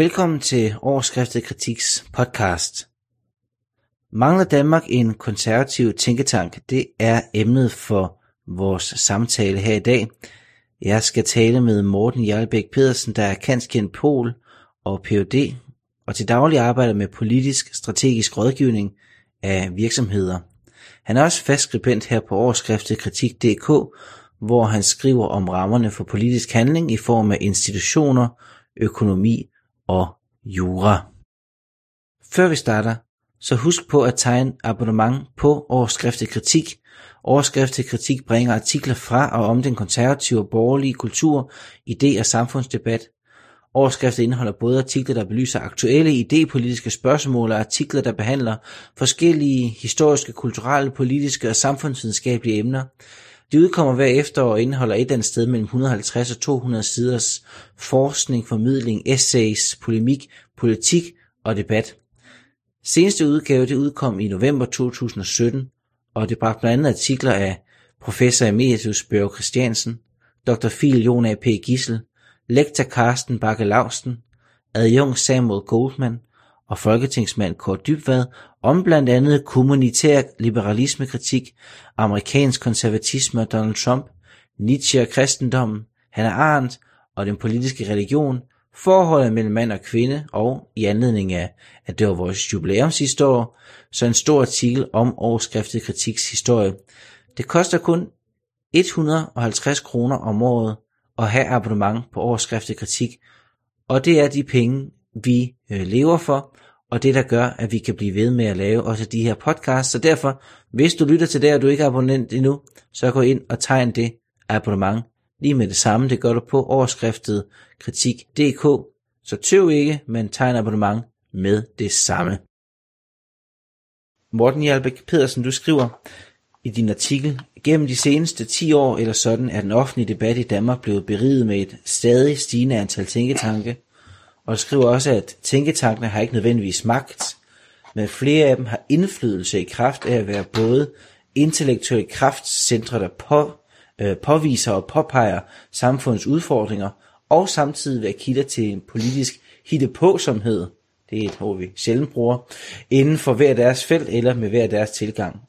Velkommen til Overskriftet Kritiks podcast. Mangler Danmark en konservativ tænketank? Det er emnet for vores samtale her i dag. Jeg skal tale med Morten Jarlbæk Pedersen, der er kanskend Pol og Ph.D. og til daglig arbejder med politisk strategisk rådgivning af virksomheder. Han er også fast skribent her på overskriftet Kritik.dk, hvor han skriver om rammerne for politisk handling i form af institutioner, økonomi og jura. Før vi starter, så husk på at tegne abonnement på Overskriftet Kritik. Overskriftet Kritik bringer artikler fra og om den konservative og borgerlige kultur, idé- og samfundsdebat. Overskriftet indeholder både artikler, der belyser aktuelle idépolitiske spørgsmål og artikler, der behandler forskellige historiske, kulturelle, politiske og samfundsvidenskabelige emner. De udkommer hver efterår og indeholder et eller andet sted mellem 150 og 200 siders forskning, formidling, essays, polemik, politik og debat. Seneste udgave det udkom i november 2017, og det bragte blandt andet artikler af professor emeritus Børge Christiansen, dr. Phil Jon A. P. Gissel, lektor Carsten Bakke Lausten, adjunkt Samuel Goldman og folketingsmand Kort Dybvad om blandt andet kommunitær liberalismekritik, amerikansk konservatisme og Donald Trump, Nietzsche og kristendommen, Hannah Arendt og den politiske religion, forholdet mellem mand og kvinde og i anledning af, at det var vores jubilæum sidste år, så en stor artikel om overskriftet kritiks historie. Det koster kun 150 kroner om året at have abonnement på overskriftet kritik, og det er de penge, vi øh, lever for, og det der gør, at vi kan blive ved med at lave også de her podcasts. Så derfor, hvis du lytter til det, og du ikke er abonnent endnu, så gå ind og tegn det abonnement lige med det samme. Det gør du på overskriftet kritik.dk. Så tøv ikke, men tegn abonnement med det samme. Morten Hjalbæk Pedersen, du skriver i din artikel, gennem de seneste 10 år eller sådan er den offentlige debat i Danmark blevet beriget med et stadig stigende antal tænketanke, og skriver også, at tænketankene har ikke nødvendigvis magt, men flere af dem har indflydelse i kraft af at være både intellektuelle kraftcentre, der på, øh, påviser og påpeger samfundets udfordringer, og samtidig være kilder til en politisk hittepåsomhed, det er et ord, vi sjældent bruger, inden for hver deres felt eller med hver deres tilgang.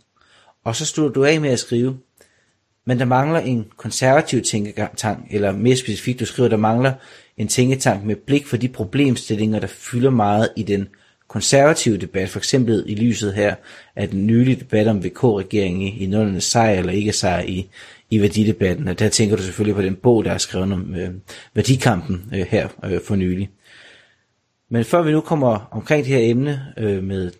Og så slutter du af med at skrive, men der mangler en konservativ tænketank, eller mere specifikt, du skriver, der mangler en tænketank med blik for de problemstillinger, der fylder meget i den konservative debat, for eksempel i lyset her af den nylige debat om VK-regeringen i, i nullernes sejr eller ikke sejr i, i værdidebatten. Og der tænker du selvfølgelig på den bog, der er skrevet om øh, værdikampen øh, her øh, for nylig. Men før vi nu kommer omkring det her emne øh, med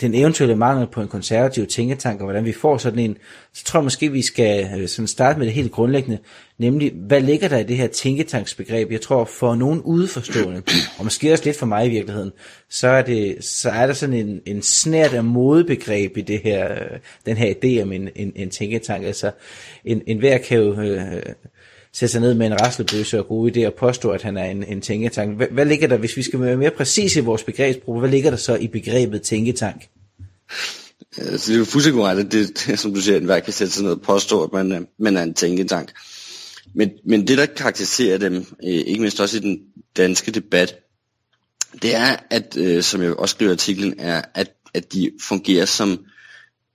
den eventuelle mangel på en konservativ tænketank, og hvordan vi får sådan en, så tror jeg måske, vi skal øh, sådan starte med det helt grundlæggende, nemlig, hvad ligger der i det her tænketanksbegreb? Jeg tror, for nogen udeforstående, og måske også lidt for mig i virkeligheden, så er, det, så er der sådan en, en snært af modebegreb i det her, øh, den her idé om en, en, en tænketank. Altså, en, en hver kan jo øh, sætte sig ned med en raslebøsse og gode idéer og påstå, at han er en, en tænketank. Hvad, hvad ligger der, hvis vi skal være mere præcise i vores begrebsbrug, hvad ligger der så i begrebet tænketank? Altså, det er jo fuldstændig korrekt, det, det, som du siger, at enhver kan sætte sig ned og påstå, at man, man er en tænketank. Men, men det, der karakteriserer dem, øh, ikke mindst også i den danske debat, det er, at, øh, som jeg også skriver i artiklen, er, at, at de fungerer som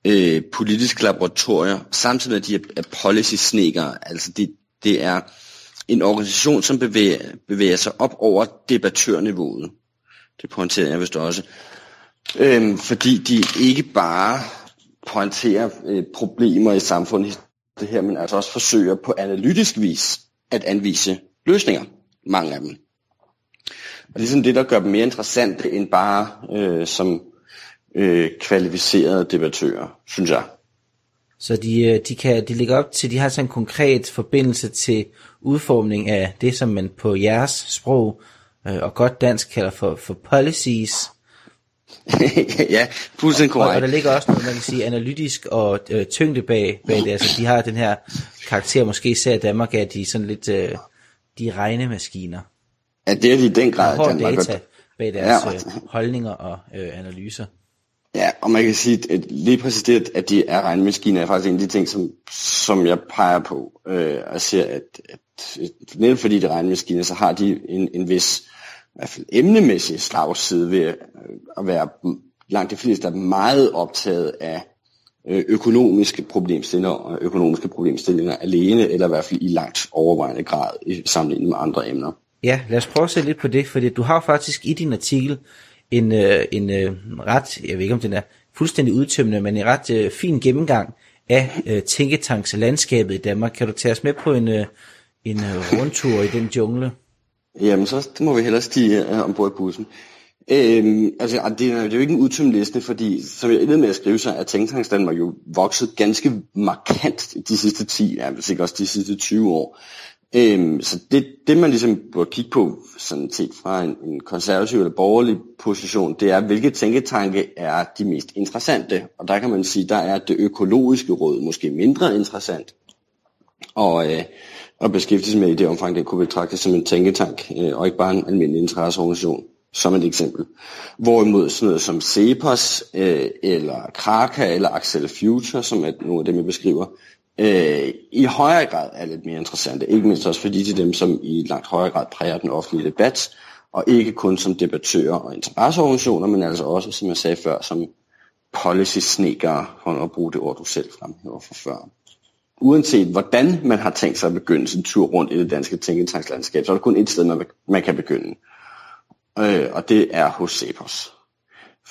øh, politiske laboratorier, samtidig med, at de er, er policy-snekere. Altså, de, det er en organisation, som bevæger, bevæger sig op over debattørniveauet. Det pointerer jeg vist også. Øhm, fordi de ikke bare pointerer øh, problemer i samfundet, det her, men altså også forsøger på analytisk vis at anvise løsninger, mange af dem. Og det er sådan det, der gør dem mere interessante end bare øh, som øh, kvalificerede debattører, synes jeg. Så de, øh, de, kan, de ligger op til, de har sådan en konkret forbindelse til udformning af det, som man på jeres sprog øh, og godt dansk kalder for, for policies. ja, fuldstændig korrekt. Og, og der ligger også noget, man kan sige, analytisk og øh, tyngde bag, bag det. Altså, de har den her karakter, måske især i Danmark, at de er sådan lidt, øh, de er regnemaskiner. Ja, det er de i den grad. De har data bag deres ja. øh, holdninger og øh, analyser. Ja, og man kan sige, at lige præcis det, at de er regnmaskiner, er faktisk en af de ting, som, som jeg peger på. Øh, og siger, at, at netop fordi de er regnmaskiner, så har de en, en vis i hvert fald emnemæssig slagside ved at være langt de fleste er meget optaget af øh, økonomiske problemstillinger og økonomiske problemstillinger alene, eller i hvert fald i langt overvejende grad i sammenligning med andre emner. Ja, lad os prøve at se lidt på det, fordi du har faktisk i din artikel en, øh, en øh, ret, jeg ved ikke om den er fuldstændig udtømmende, men en ret øh, fin gennemgang af øh, tænketankslandskabet i Danmark. Kan du tage os med på en, øh, en øh, rundtur i den jungle? Jamen, så må vi hellere stige øh, ombord i bussen. Øhm, altså, det er, det er jo ikke en udtømmende liste, fordi som jeg endte med at skrive, så er Tænketanks Danmark jo vokset ganske markant de sidste 10, ja, hvis ikke også de sidste 20 år. Øhm, så det, det man ligesom burde kigge på, sådan set fra en, en konservativ eller borgerlig position, det er, hvilke tænketanke er de mest interessante. Og der kan man sige, der er det økologiske råd måske mindre interessant. Og, øh, og beskæftige sig med i det omfang, det kunne betragtes som en tænketank, øh, og ikke bare en almindelig interesseorganisation som et eksempel. Hvorimod sådan noget som Cepos, øh, eller Kraka, eller Axel Future, som er nogle af dem, jeg beskriver, øh, i højere grad er lidt mere interessante. Ikke mindst også fordi de er dem, som i langt højere grad præger den offentlige debat, og ikke kun som debattører og interesseorganisationer, men altså også, som jeg sagde før, som policy-snekere, for at bruge det ord, du selv fremhæver for før. Uanset hvordan man har tænkt sig at begynde sin tur rundt i det danske tænketankslandskab, så er der kun et sted, man, man kan begynde øh, og det er hos Cepos.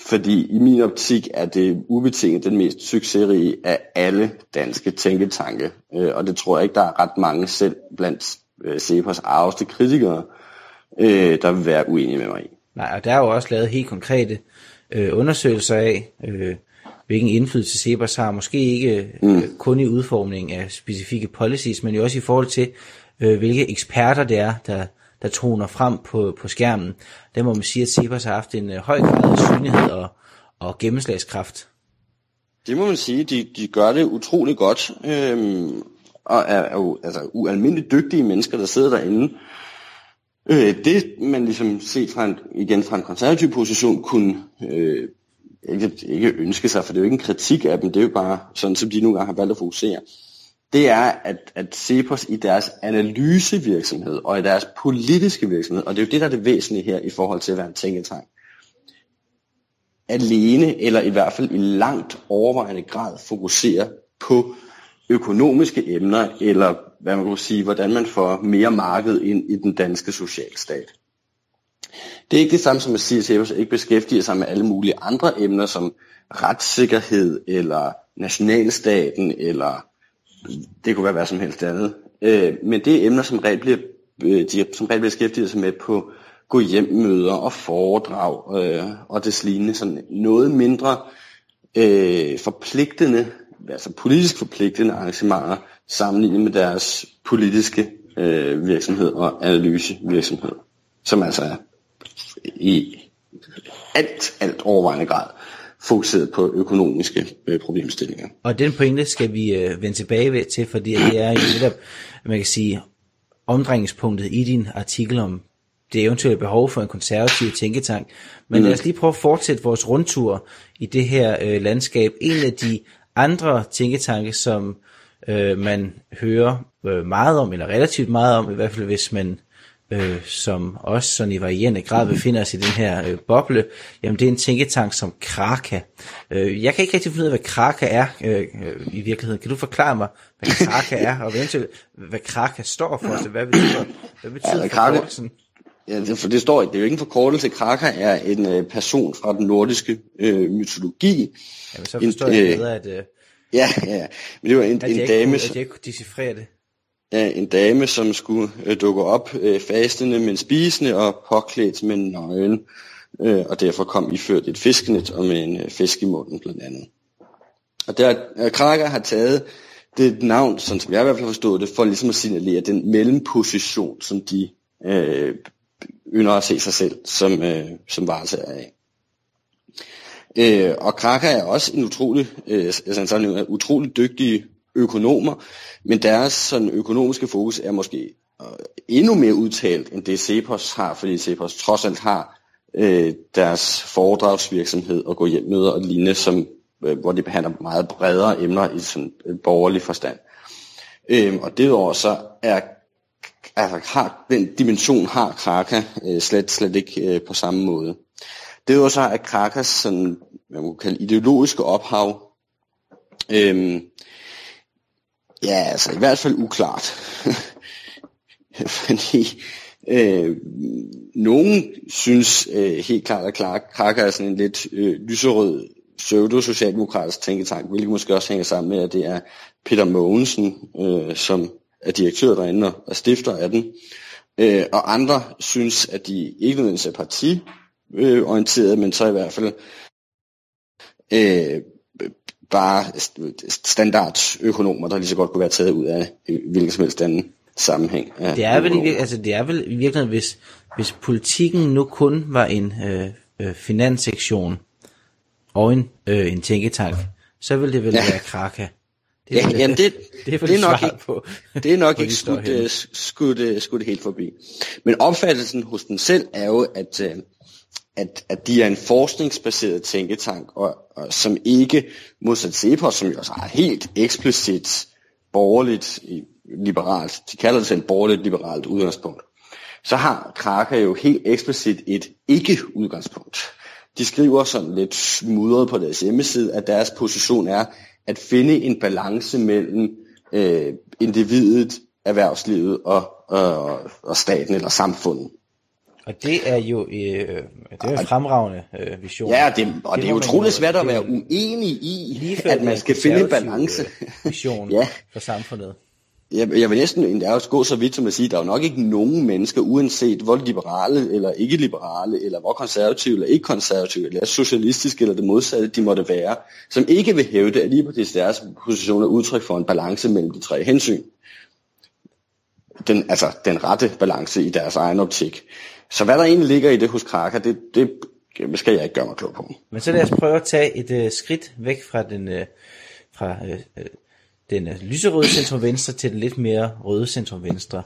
Fordi i min optik er det ubetinget den mest succesrige af alle danske tænketanke. Øh, og det tror jeg ikke, der er ret mange selv blandt øh, Cepos arveste kritikere, øh, der vil være uenige med mig i. Nej, og der er jo også lavet helt konkrete øh, undersøgelser af, øh, hvilken indflydelse Cepos har. Måske ikke øh, mm. kun i udformning af specifikke policies, men jo også i forhold til, øh, hvilke eksperter det er, der der toner frem på, på skærmen. Der må man sige, at Sebas har haft en øh, høj grad af synlighed og, og gennemslagskraft. Det må man sige, de, de gør det utrolig godt, øhm, og er, er jo altså, ualmindeligt dygtige mennesker, der sidder derinde. Øh, det man ligesom set fra en, igen fra en konservativ position kunne øh, ikke, ikke ønske sig, for det er jo ikke en kritik af dem, det er jo bare sådan, som de nogle gange har valgt at fokusere det er, at, at Cepos i deres analysevirksomhed og i deres politiske virksomhed, og det er jo det, der er det væsentlige her i forhold til at være en tænketank, alene, eller i hvert fald i langt overvejende grad, fokuserer på økonomiske emner, eller hvad man kan sige, hvordan man får mere marked ind i den danske socialstat. Det er ikke det samme som at sige, at Cepos ikke beskæftiger sig med alle mulige andre emner, som retssikkerhed, eller nationalstaten, eller det kunne være hvad som helst andet. Øh, men det er emner, som regel bliver, øh, de som regel bliver beskæftiget sig med på gå hjem møder og foredrag øh, og det lignende. Sådan noget mindre øh, forpligtende, altså politisk forpligtende arrangementer sammenlignet med deres politiske øh, virksomhed og analysevirksomhed, som altså er i alt, alt overvejende grad fokuseret på økonomiske øh, problemstillinger. Og den pointe skal vi øh, vende tilbage til, fordi det er jo netop, man kan sige, omdrejningspunktet i din artikel om det eventuelle behov for en konservativ tænketank. Men mm. lad os lige prøve at fortsætte vores rundtur i det her øh, landskab. En af de andre tænketanke, som øh, man hører øh, meget om, eller relativt meget om, i hvert fald hvis man øh, som også sådan i varierende grad befinder sig i den her øh, boble, jamen det er en tænketank som Kraka. Øh, jeg kan ikke rigtig finde ud af, hvad Kraka er øh, øh, i virkeligheden. Kan du forklare mig, hvad Kraka er, og eventuelt, hvad Kraka står for? Så hvad betyder, hvad betyder ja, Kraka, Ja, det, for det står ikke. Det er jo ikke en forkortelse. Kraka er en øh, person fra den nordiske øh, mytologi. Jamen, så forstår en, jeg bedre, at... Øh, ja, ja, men det var en, en dame... At jeg ikke kunne decifrere det af en dame, som skulle øh, dukke op øh, fastende, men spisende og påklædt med nøgen, øh, og derfor kom iført et fiskenet og med en øh, fisk i munden blandt andet. Og der, øh, Krager har taget det navn, sådan som jeg i hvert fald forstod det, for ligesom at signalere den mellemposition, som de øh, ynder at se sig selv som, øh, som varetager af. Øh, og Kraker er også en utrolig, øh, altså sådan en utrolig dygtig økonomer, men deres sådan, økonomiske fokus er måske øh, endnu mere udtalt, end det Cepos har, fordi Cepos trods alt har øh, deres foredragsvirksomhed og gå hjem møder og lignende, som, øh, hvor de behandler meget bredere emner i sådan en borgerlig forstand. Øh, og derudover så er altså, har, den dimension har Kraka øh, slet, slet ikke øh, på samme måde. Det er jo så, at Krakas sådan, man kan kalde ideologiske ophav, øh, ja, altså i hvert fald uklart. Fordi øh, nogen synes øh, helt klart, at Kraka er sådan en lidt øh, lyserød pseudo-socialdemokratisk tænketank, hvilket måske også hænger sammen med, at det er Peter Mogensen, øh, som er direktør derinde og stifter af den. Øh, og andre synes, at de ikke nødvendigvis er partiorienterede, men så i hvert fald øh, bare standardøkonomer, der lige så godt kunne være taget ud af hvilken som helst anden sammenhæng. Det er vel altså det er vel i virkeligheden, hvis, hvis politikken nu kun var en øh, øh, finanssektion og en, øh, en tænketank, så ville det vel ja. være Kraka. Det ja, jamen det, det, er, det er nok ikke, på, det er nok ikke skudt, uh, skudt, uh, skudt helt forbi. Men opfattelsen hos den selv er jo, at, at, at de er en forskningsbaseret tænketank, og, og som ikke, modsat CEPOS, som jo også er helt eksplicit borgerligt liberalt, de kalder det selv borgerligt liberalt udgangspunkt, så har Kraka jo helt eksplicit et ikke-udgangspunkt. De skriver sådan lidt smudret på deres hjemmeside, at deres position er at finde en balance mellem øh, individet, erhvervslivet og, og, og staten eller samfundet. Og det er jo, øh, det er en fremragende øh, vision. Ja, det, og det, det er utroligt svært at være uenig i, at man skal finde en balance. vision ja. for samfundet jeg, jeg vil næsten endda også gå så vidt som at sige, at der er jo nok ikke nogen mennesker, uanset hvor liberale eller ikke liberale, eller hvor konservative eller ikke konservative, eller socialistiske eller det modsatte, de måtte være, som ikke vil hævde, at lige på deres position er udtryk for en balance mellem de tre hensyn. Den, altså den rette balance i deres egen optik. Så hvad der egentlig ligger i det hos Kraka, det, det skal jeg ikke gøre mig klog på. Men så lad os prøve at tage et øh, skridt væk fra den, øh, fra øh, øh den øh, lyserøde centrum venstre til den lidt mere røde centrum venstre.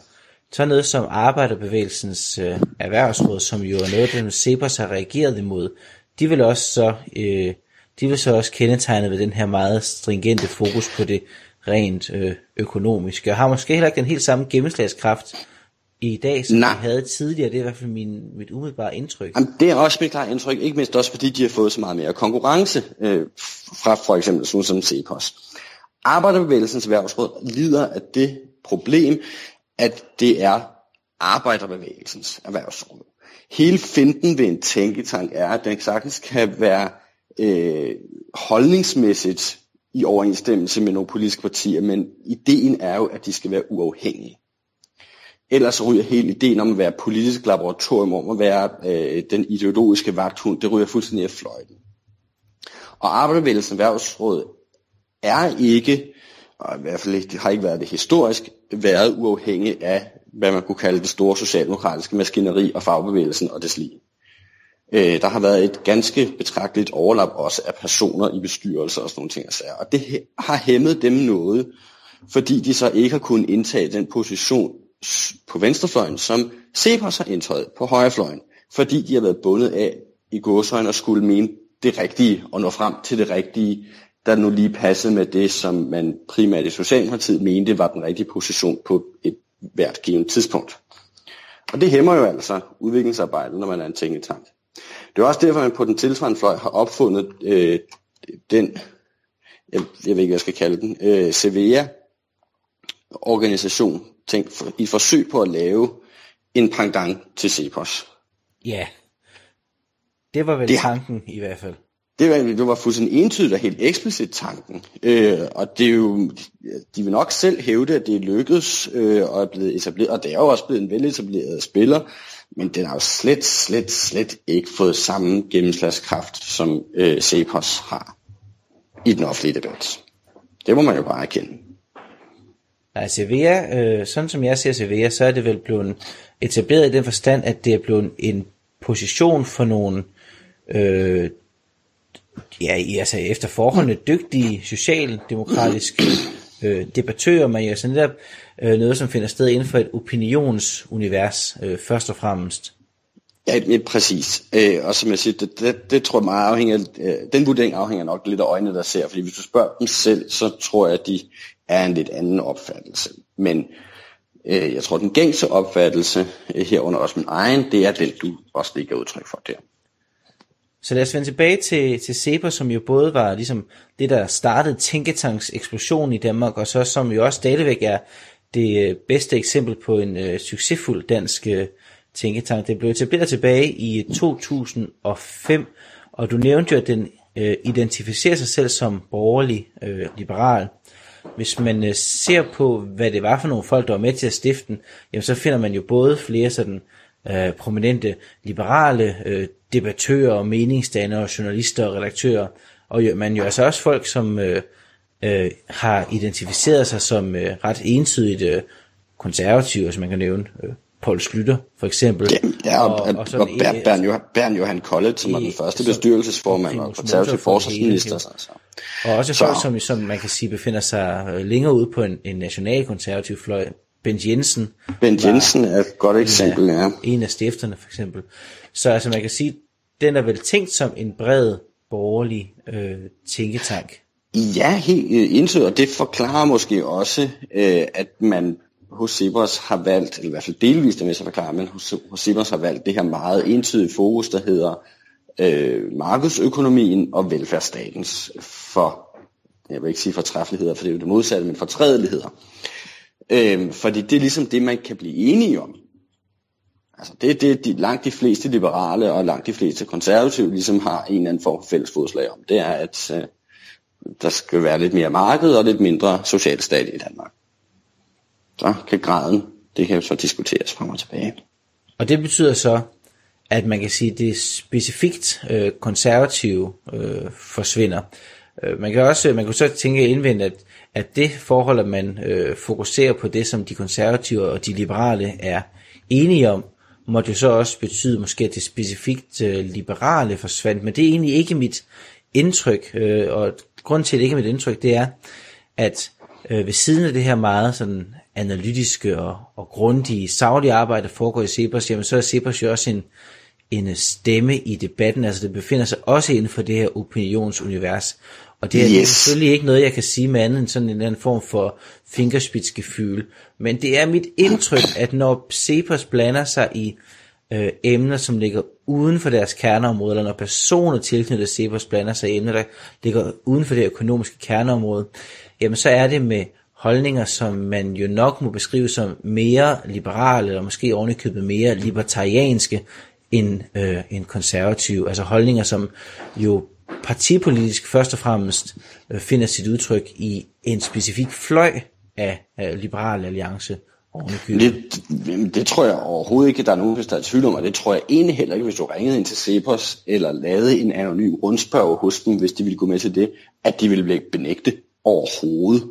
Så noget som Arbejderbevægelsens øh, erhvervsråd, som jo er noget, den Cepos har reageret imod, de vil også så, øh, de vil så også kendetegne ved den her meget stringente fokus på det rent øh, økonomiske, og har måske heller ikke den helt samme gennemslagskraft i dag, som Nej. de havde tidligere. Det er i hvert fald min, mit umiddelbare indtryk. Jamen, det er også mit klare indtryk, ikke mindst også fordi de har fået så meget mere konkurrence øh, fra for eksempel sådan som Cepos. Arbejderbevægelsens erhvervsråd lider af det problem, at det er arbejderbevægelsens erhvervsråd. Hele finten ved en tænketank er, at den sagtens kan være øh, holdningsmæssigt i overensstemmelse med nogle politiske partier, men ideen er jo, at de skal være uafhængige. Ellers ryger hele ideen om at være politisk laboratorium, om at være øh, den ideologiske vagthund, det ryger fuldstændig af fløjten. Og Arbejderbevægelsens Erhvervsråd er ikke, og i hvert fald ikke, har ikke været det historisk, været uafhængig af, hvad man kunne kalde det store socialdemokratiske maskineri og fagbevægelsen og deslige. lige. Øh, der har været et ganske betragteligt overlap også af personer i bestyrelser og sådan nogle ting. Og det har hæmmet dem noget, fordi de så ikke har kunnet indtage den position på venstrefløjen, som Cepos har indtaget på højrefløjen, fordi de har været bundet af i gåsøjne og skulle mene det rigtige og nå frem til det rigtige der nu lige passede med det, som man primært i Socialdemokratiet mente var den rigtige position på et hvert givet tidspunkt. Og det hæmmer jo altså udviklingsarbejdet, når man er en tænketank. Det er også derfor, at man på den tilsvarende fløj har opfundet øh, den, jeg, jeg ved ikke, hvad jeg skal kalde den, øh, CVA-organisation, tænk, for, i forsøg på at lave en pangdang til CEPOS. Ja, det var vel det, tanken i hvert fald. Det var, det var fuldstændig entydigt og helt eksplicit tanken. Øh, og det er jo, de vil nok selv hævde, at det er lykkedes øh, og er blevet etableret, og det er jo også blevet en veletableret spiller, men den har jo slet, slet, slet ikke fået samme gennemslagskraft, som øh, Cepos har i den offentlige debat. Det må man jo bare erkende. Nej, Sevilla, øh, sådan som jeg ser Sevilla, så er det vel blevet etableret i den forstand, at det er blevet en position for nogle øh, ja, altså efter forholdene dygtige socialdemokratiske øh, debattører, men altså netop øh, noget, som finder sted inden for et opinionsunivers, øh, først og fremmest. Ja, ja præcis. Øh, og som jeg siger, det, det, det tror jeg meget afhænger, øh, den vurdering afhænger nok lidt af øjnene, der ser, fordi hvis du spørger dem selv, så tror jeg, at de er en lidt anden opfattelse. Men Øh, jeg tror, den gængse opfattelse øh, herunder også min egen, det er den, du også ligger udtryk for der. Så lad os vende tilbage til, til SEPA, som jo både var ligesom det, der startede tænketanks eksplosion i Danmark, og så som jo også stadigvæk er det øh, bedste eksempel på en øh, succesfuld dansk øh, tænketank. Det blev etableret tilbage i øh, 2005, og du nævnte jo, at den øh, identificerer sig selv som borgerlig øh, liberal. Hvis man øh, ser på, hvad det var for nogle folk, der var med til at stifte den, jamen, så finder man jo både flere sådan øh, prominente liberale øh, debattører, meningsdannere, journalister og redaktører, og jo, man jo altså også folk, som øh, øh, har identificeret sig som øh, ret entydigt øh, konservative, som man kan nævne. Øh, Paul Slytter, for eksempel. Ja, ja og, og, og, og, Bern, Bern, Johan, Bern Johan Collett, som var den første bestyrelsesformand og konservativ forsvarsminister. Altså. Og også folk, som, som man kan sige befinder sig øh, længere ude på en, en national konservativ fløj. Bent Jensen. Bent Jensen er et godt eksempel, ja. En af stifterne, for eksempel. Så altså man kan sige, den er vel tænkt som en bred borgerlig øh, tænketank. Ja, helt øh, indtil, og det forklarer måske også, øh, at man hos Cepos har valgt, eller i hvert fald delvist hvis med sig forklare, men hos, hos har valgt det her meget entydige fokus, der hedder øh, markedsøkonomien og velfærdsstatens for, jeg vil ikke sige fortræffeligheder, for det er jo det modsatte, men fortrædeligheder. Øh, fordi det er ligesom det, man kan blive enige om. Altså det er det, de, langt de fleste liberale og langt de fleste konservative ligesom har en eller anden form for fælles fodslag om. Det er, at øh, der skal være lidt mere marked og lidt mindre socialstat i Danmark så kan graden, det kan jo så diskuteres frem og tilbage. Og det betyder så, at man kan sige, at det specifikt øh, konservative øh, forsvinder. Øh, man kan også man kan så tænke indvendt, at, at det forhold, at man øh, fokuserer på det, som de konservative og de liberale er enige om, måtte jo så også betyde måske, at det specifikt øh, liberale forsvandt. Men det er egentlig ikke mit indtryk, øh, og grund til, at det ikke er mit indtryk, det er, at øh, ved siden af det her meget sådan analytiske og, og grundige savlige arbejde, der foregår i Cepos, jamen så er Cepos jo også en, en stemme i debatten, altså det befinder sig også inden for det her opinionsunivers. Og det er, yes. selvfølgelig ikke noget, jeg kan sige med andet end sådan en anden form for fingerspidsgefyl. Men det er mit indtryk, at når Cepos blander sig i øh, emner, som ligger uden for deres kerneområde, eller når personer tilknyttet Cepos blander sig i emner, der ligger uden for det økonomiske kerneområde, jamen så er det med holdninger, som man jo nok må beskrive som mere liberale, eller måske ovenikøbet mere libertarianske end, øh, end konservative. Altså holdninger, som jo partipolitisk først og fremmest øh, finder sit udtryk i en specifik fløj af, af Liberal Alliance. Det, det tror jeg overhovedet ikke, der er nogen, hvis der er tvivl om, og det tror jeg egentlig heller ikke, hvis du ringede ind til Cepos, eller lavede en anonym rundspørg hos dem, hvis de ville gå med til det, at de ville blive benægte overhovedet.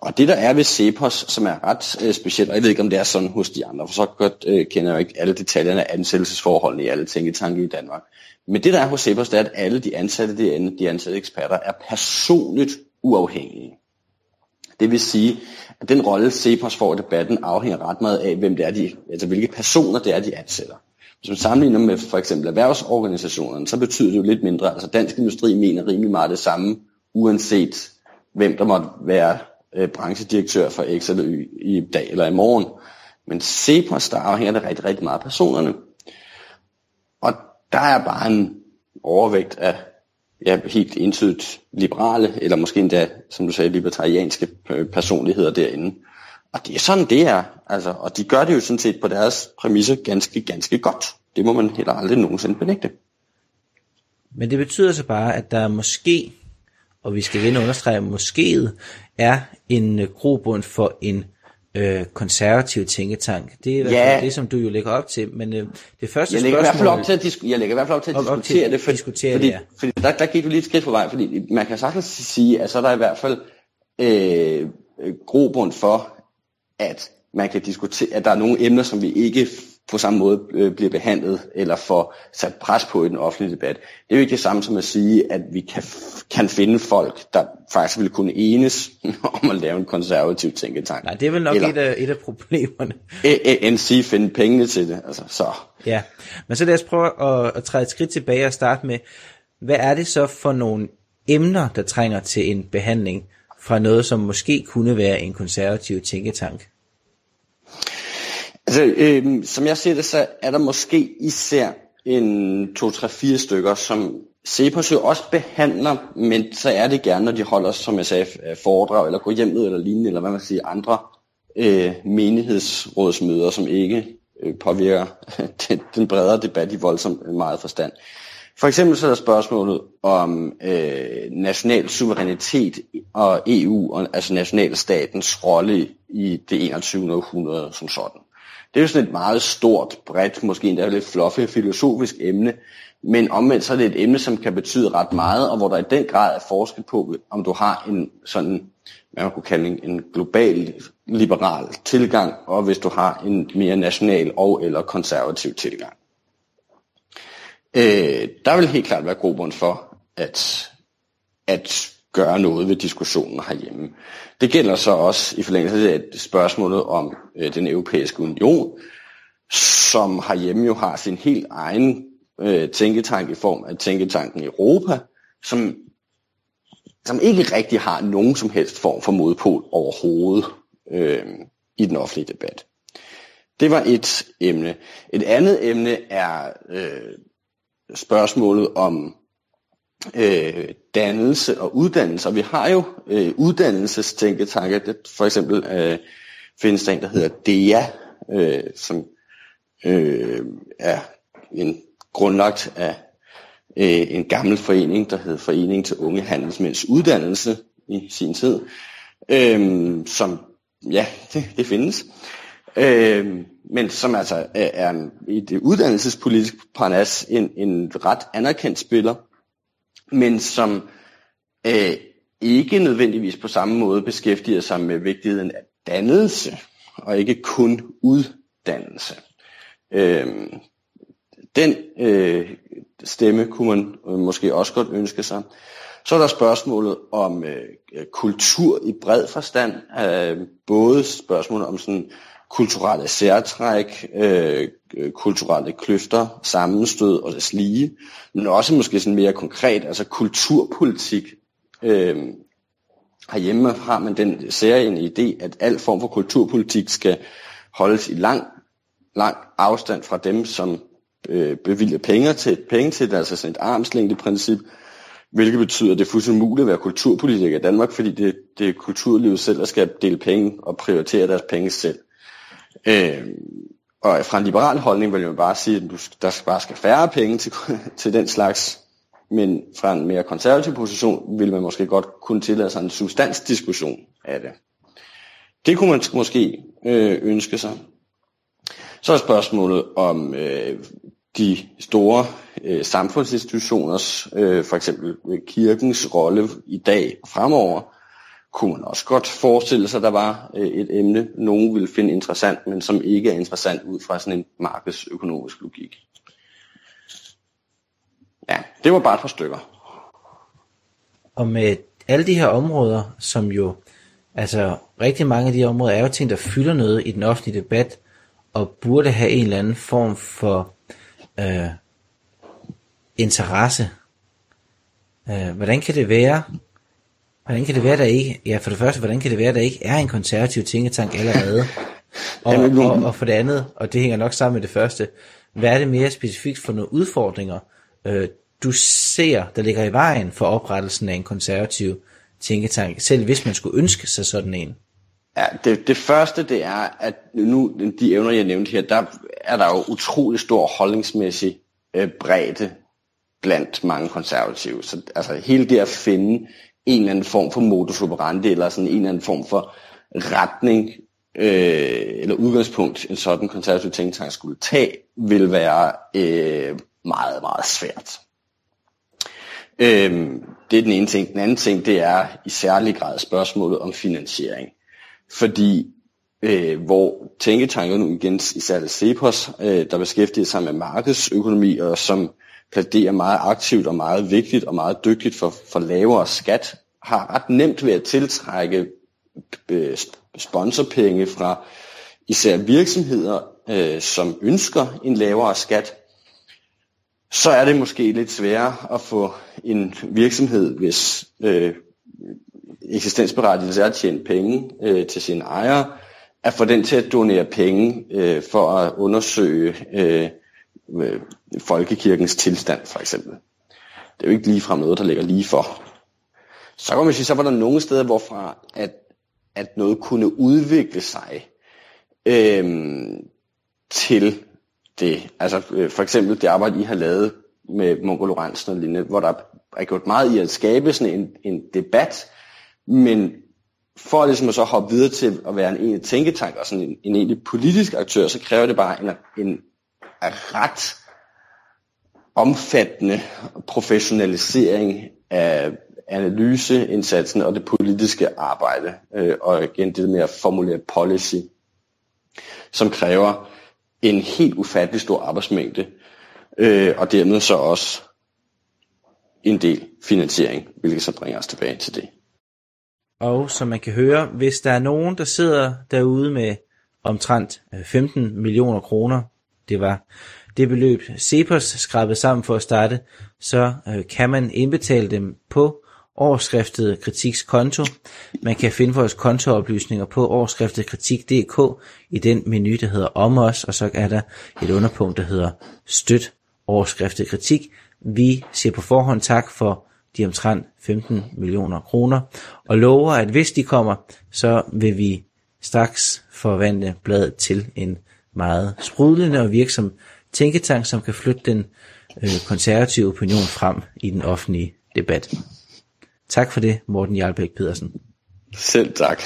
Og det der er ved Cepos, som er ret øh, specielt, og jeg ved ikke om det er sådan hos de andre, for så godt øh, kender jeg jo ikke alle detaljerne af ansættelsesforholdene i alle tænketanke i Danmark. Men det der er hos Cepos, det er, at alle de ansatte derinde, de ansatte eksperter, er personligt uafhængige. Det vil sige, at den rolle Cepos får i debatten afhænger ret meget af, hvem det er, de, altså hvilke personer det er, de ansætter. Hvis man sammenligner med for eksempel erhvervsorganisationerne, så betyder det jo lidt mindre. Altså dansk industri mener rimelig meget det samme, uanset hvem der måtte være øh, branchedirektør for X eller Y i dag eller i morgen. Men Cepos, der afhænger det rigtig, rigtig meget af personerne. Og der er bare en overvægt af ja, helt entydigt liberale, eller måske endda, som du sagde, libertarianske øh, personligheder derinde. Og det er sådan, det er. Altså, og de gør det jo sådan set på deres præmisser ganske, ganske godt. Det må man heller aldrig nogensinde benægte. Men det betyder så bare, at der måske, og vi skal igen understrege, måske er en øh, grobund for en øh, konservativ tænketank. Det er i hvert fald ja. det, som du jo lægger op til. Men øh, det første jeg lægger spørgsmål... I hvert fald op til at, jeg lægger i hvert fald op til at op, diskutere til det, for, diskutere fordi, det, ja. fordi der, der gik du lige et skridt på vej, fordi man kan sagtens sige, at så er der i hvert fald øh, grobund for, at man kan diskutere, at der er nogle emner, som vi ikke på samme måde øh, bliver behandlet eller får sat pres på i den offentlige debat. Det er jo ikke det samme som at sige, at vi kan, kan finde folk, der faktisk vil kunne enes om at lave en konservativ tænketank. Nej, det er vel nok eller, et, af, et af problemerne. End sige finde pengene til det. Altså, så. Ja, men så lad os prøve at, at træde et skridt tilbage og starte med, hvad er det så for nogle emner, der trænger til en behandling fra noget, som måske kunne være en konservativ tænketank? Altså, øh, som jeg ser det, så er der måske især en 2-3-4 stykker, som Cepos jo også behandler, men så er det gerne, når de holder, som jeg sagde, foredrag, eller går hjem ud, eller lignende, eller hvad man siger, andre øh, menighedsrådsmøder, som ikke øh, påvirker den, den bredere debat i voldsomt øh, meget forstand. For eksempel så er der spørgsmålet om øh, national suverænitet og EU, og, altså nationalstatens rolle i det 21. århundrede som sådan. Det er jo sådan et meget stort, bredt, måske endda lidt fluffy filosofisk emne, men omvendt så er det et emne, som kan betyde ret meget, og hvor der i den grad er forskel på, om du har en sådan, hvad man kunne kalde en global liberal tilgang, og hvis du har en mere national og eller konservativ tilgang. Øh, der vil helt klart være grobund for at, at gøre noget ved diskussionen herhjemme. Det gælder så også i forlængelse af spørgsmålet om øh, den europæiske union, som herhjemme jo har sin helt egen øh, tænketank i form af tænketanken Europa, som, som ikke rigtig har nogen som helst form for modpol overhovedet øh, i den offentlige debat. Det var et emne. Et andet emne er øh, spørgsmålet om øh, dannelse og uddannelse. Og vi har jo øh, uddannelsestænketanke. For eksempel øh, findes der en, der hedder DEA, øh, som øh, er en grundlagt af øh, en gammel forening, der hed Forening til Unge Handelsmænds Uddannelse i sin tid, øh, som, ja, det, det findes, øh, men som altså er en, i det uddannelsespolitiske parnas en, en ret anerkendt spiller, men som øh, ikke nødvendigvis på samme måde beskæftiger sig med vigtigheden af dannelse, og ikke kun uddannelse. Øh, den øh, stemme kunne man øh, måske også godt ønske sig. Så er der spørgsmålet om øh, kultur i bred forstand. Øh, både spørgsmålet om sådan kulturelle særtræk, øh, kulturelle kløfter, sammenstød og det lige, men også måske sådan mere konkret, altså kulturpolitik. Øh, herhjemme har man den særlige idé, at al form for kulturpolitik skal holdes i lang, lang afstand fra dem, som øh, bevilger penge til, penge til det, altså sådan et armslængdeprincip, hvilket betyder, at det er fuldstændig muligt at være kulturpolitiker i Danmark, fordi det, det er kulturlivet selv, der skal dele penge og prioritere deres penge selv. Øh, og fra en liberal holdning vil jeg bare sige, at du, der bare skal færre penge til, til den slags, men fra en mere konservativ position vil man måske godt kunne tillade sig en substansdiskussion af det. Det kunne man måske øh, ønske sig. Så er spørgsmålet om øh, de store øh, samfundsinstitutioners, øh, for eksempel kirkens rolle i dag og fremover, kunne man også godt forestille sig, at der var øh, et emne, nogen ville finde interessant, men som ikke er interessant ud fra sådan en markedsøkonomisk logik. Ja, det var bare et par stykker. Og med alle de her områder, som jo, altså rigtig mange af de her områder er jo ting, der fylder noget i den offentlige debat, og burde have en eller anden form for øh, interesse. Øh, hvordan kan det være, hvordan kan det være, der ikke, ja for det første, hvordan kan det være, der ikke er en konservativ tænketank allerede? Og, og, og for det andet, og det hænger nok sammen med det første, hvad er det mere specifikt for nogle udfordringer, øh, du ser, der ligger i vejen for oprettelsen af en konservativ tænketank, selv hvis man skulle ønske sig sådan en? Ja, det, det første det er, at nu de evner, jeg nævnte her, der er der jo utrolig stor holdningsmæssig øh, bredde blandt mange konservative. Så altså hele det at finde en eller anden form for modus operandi, eller sådan en eller anden form for retning, øh, eller udgangspunkt, en sådan konservativ tænketank skulle tage, vil være øh, meget, meget svært. Øh, det er den ene ting. Den anden ting, det er i særlig grad spørgsmålet om finansiering. Fordi øh, hvor tænketanken nu igen, især Cepos, øh, der beskæftiger sig med markedsøkonomi, og som plæderer meget aktivt og meget vigtigt og meget dygtigt for, for lavere skat, har ret nemt ved at tiltrække øh, sponsorpenge fra især virksomheder, øh, som ønsker en lavere skat, så er det måske lidt sværere at få en virksomhed, hvis øh, eksistensberettigelse er at tjene penge øh, til sine ejere, at få den til at donere penge øh, for at undersøge øh, øh, folkekirkens tilstand, for eksempel. Det er jo ikke ligefrem noget, der ligger lige for. Så kan man sige, så var der nogle steder, hvorfra at, at noget kunne udvikle sig øh, til det. Altså øh, for eksempel det arbejde, I har lavet med Mungo Lorentzen og lignende, hvor der er gjort meget i at skabe sådan en, en debat, men for ligesom at så hoppe videre til at være en egentlig tænketank og sådan en, en egentlig politisk aktør, så kræver det bare en, en ret omfattende professionalisering af analyseindsatsen og det politiske arbejde, øh, og igen det med at formulere policy, som kræver en helt ufattelig stor arbejdsmængde, øh, og dermed så også en del finansiering, hvilket så bringer os tilbage til det. Og som man kan høre, hvis der er nogen, der sidder derude med omtrent øh, 15 millioner kroner, det var det beløb Cepos skrabede sammen for at starte, så øh, kan man indbetale dem på årskriftet Kritiks konto. Man kan finde vores kontooplysninger på årskriftet kritik.dk i den menu, der hedder om os, og så er der et underpunkt, der hedder støt årskriftet kritik. Vi siger på forhånd tak for de omtrent 15 millioner kroner, og lover, at hvis de kommer, så vil vi straks forvandle bladet til en meget sprudlende og virksom tænketank, som kan flytte den øh, konservative opinion frem i den offentlige debat. Tak for det, Morten Jarlbæk Pedersen. Selv tak.